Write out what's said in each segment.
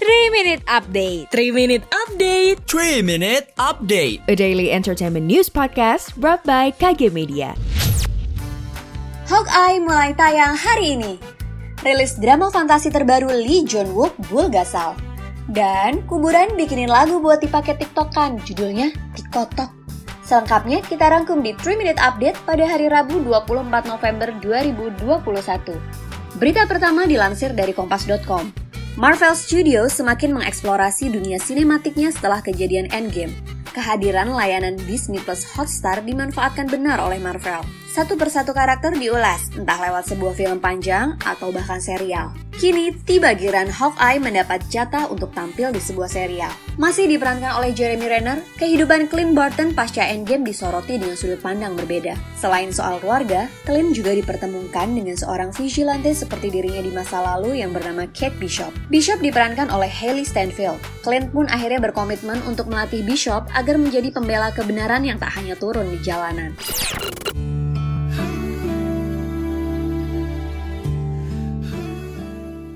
3 Minute Update. 3 Minute Update. 3 Minute Update. A daily entertainment news podcast brought by KG Media. Hawkeye mulai tayang hari ini. Rilis drama fantasi terbaru Lee Jun Wook Bulgasal Dan kuburan bikinin lagu buat dipakai tiktokan Judulnya Tikotok Selengkapnya kita rangkum di 3 Minute Update pada hari Rabu 24 November 2021 Berita pertama dilansir dari kompas.com Marvel Studios semakin mengeksplorasi dunia sinematiknya setelah kejadian Endgame. Kehadiran layanan Disney Plus Hotstar dimanfaatkan benar oleh Marvel. Satu persatu karakter diulas, entah lewat sebuah film panjang atau bahkan serial. Kini tiba giliran Hawkeye mendapat jatah untuk tampil di sebuah serial. Masih diperankan oleh Jeremy Renner, kehidupan Clint Barton pasca Endgame disoroti dengan sudut pandang berbeda. Selain soal keluarga, Clint juga dipertemukan dengan seorang vigilante seperti dirinya di masa lalu yang bernama Kate Bishop. Bishop diperankan oleh Hailey Stanfield. Clint pun akhirnya berkomitmen untuk melatih Bishop agar menjadi pembela kebenaran yang tak hanya turun di jalanan.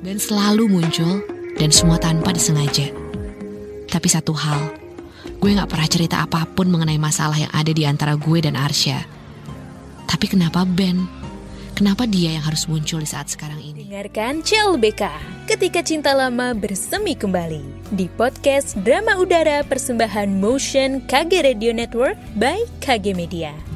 Dan selalu muncul dan semua tanpa disengaja. Tapi satu hal, gue gak pernah cerita apa pun mengenai masalah yang ada di antara gue dan Arsya. Tapi kenapa Ben? Kenapa dia yang harus muncul di saat sekarang ini? Dengarkan CLBK ketika cinta lama bersemi kembali di podcast Drama Udara Persembahan Motion KG Radio Network by KG Media.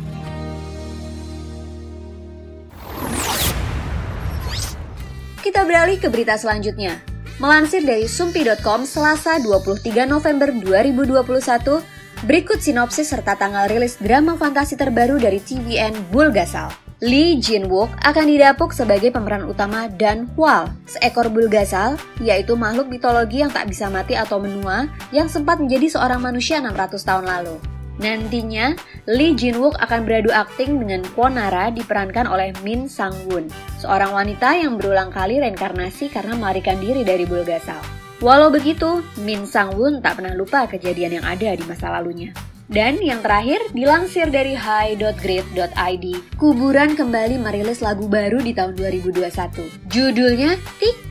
Kita beralih ke berita selanjutnya. Melansir dari sumpi.com Selasa 23 November 2021, berikut sinopsis serta tanggal rilis drama fantasi terbaru dari TVN Bulgasal. Lee Jin Wook akan didapuk sebagai pemeran utama Dan Hwal, seekor bulgasal, yaitu makhluk mitologi yang tak bisa mati atau menua yang sempat menjadi seorang manusia 600 tahun lalu. Nantinya, Lee Jin Wook akan beradu akting dengan Kwon Nara diperankan oleh Min Sang Woon, seorang wanita yang berulang kali reinkarnasi karena melarikan diri dari Bulgasal. Walau begitu, Min Sang Woon tak pernah lupa kejadian yang ada di masa lalunya. Dan yang terakhir, dilansir dari high.grid.id, Kuburan kembali merilis lagu baru di tahun 2021. Judulnya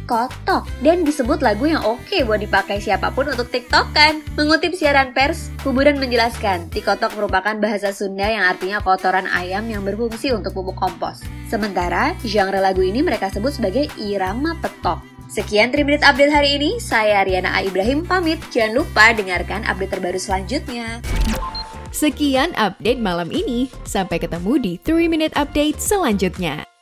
Tikotok dan disebut lagu yang oke buat dipakai siapa pun untuk tiktokan. Mengutip siaran pers, Kuburan menjelaskan, Tikotok merupakan bahasa Sunda yang artinya kotoran ayam yang berfungsi untuk pupuk kompos. Sementara, genre lagu ini mereka sebut sebagai irama petok. Sekian 3 Minute Update hari ini, saya Riana A. Ibrahim pamit. Jangan lupa dengarkan update terbaru selanjutnya. Sekian update malam ini Sampai ketemu di 3 Minute Update selanjutnya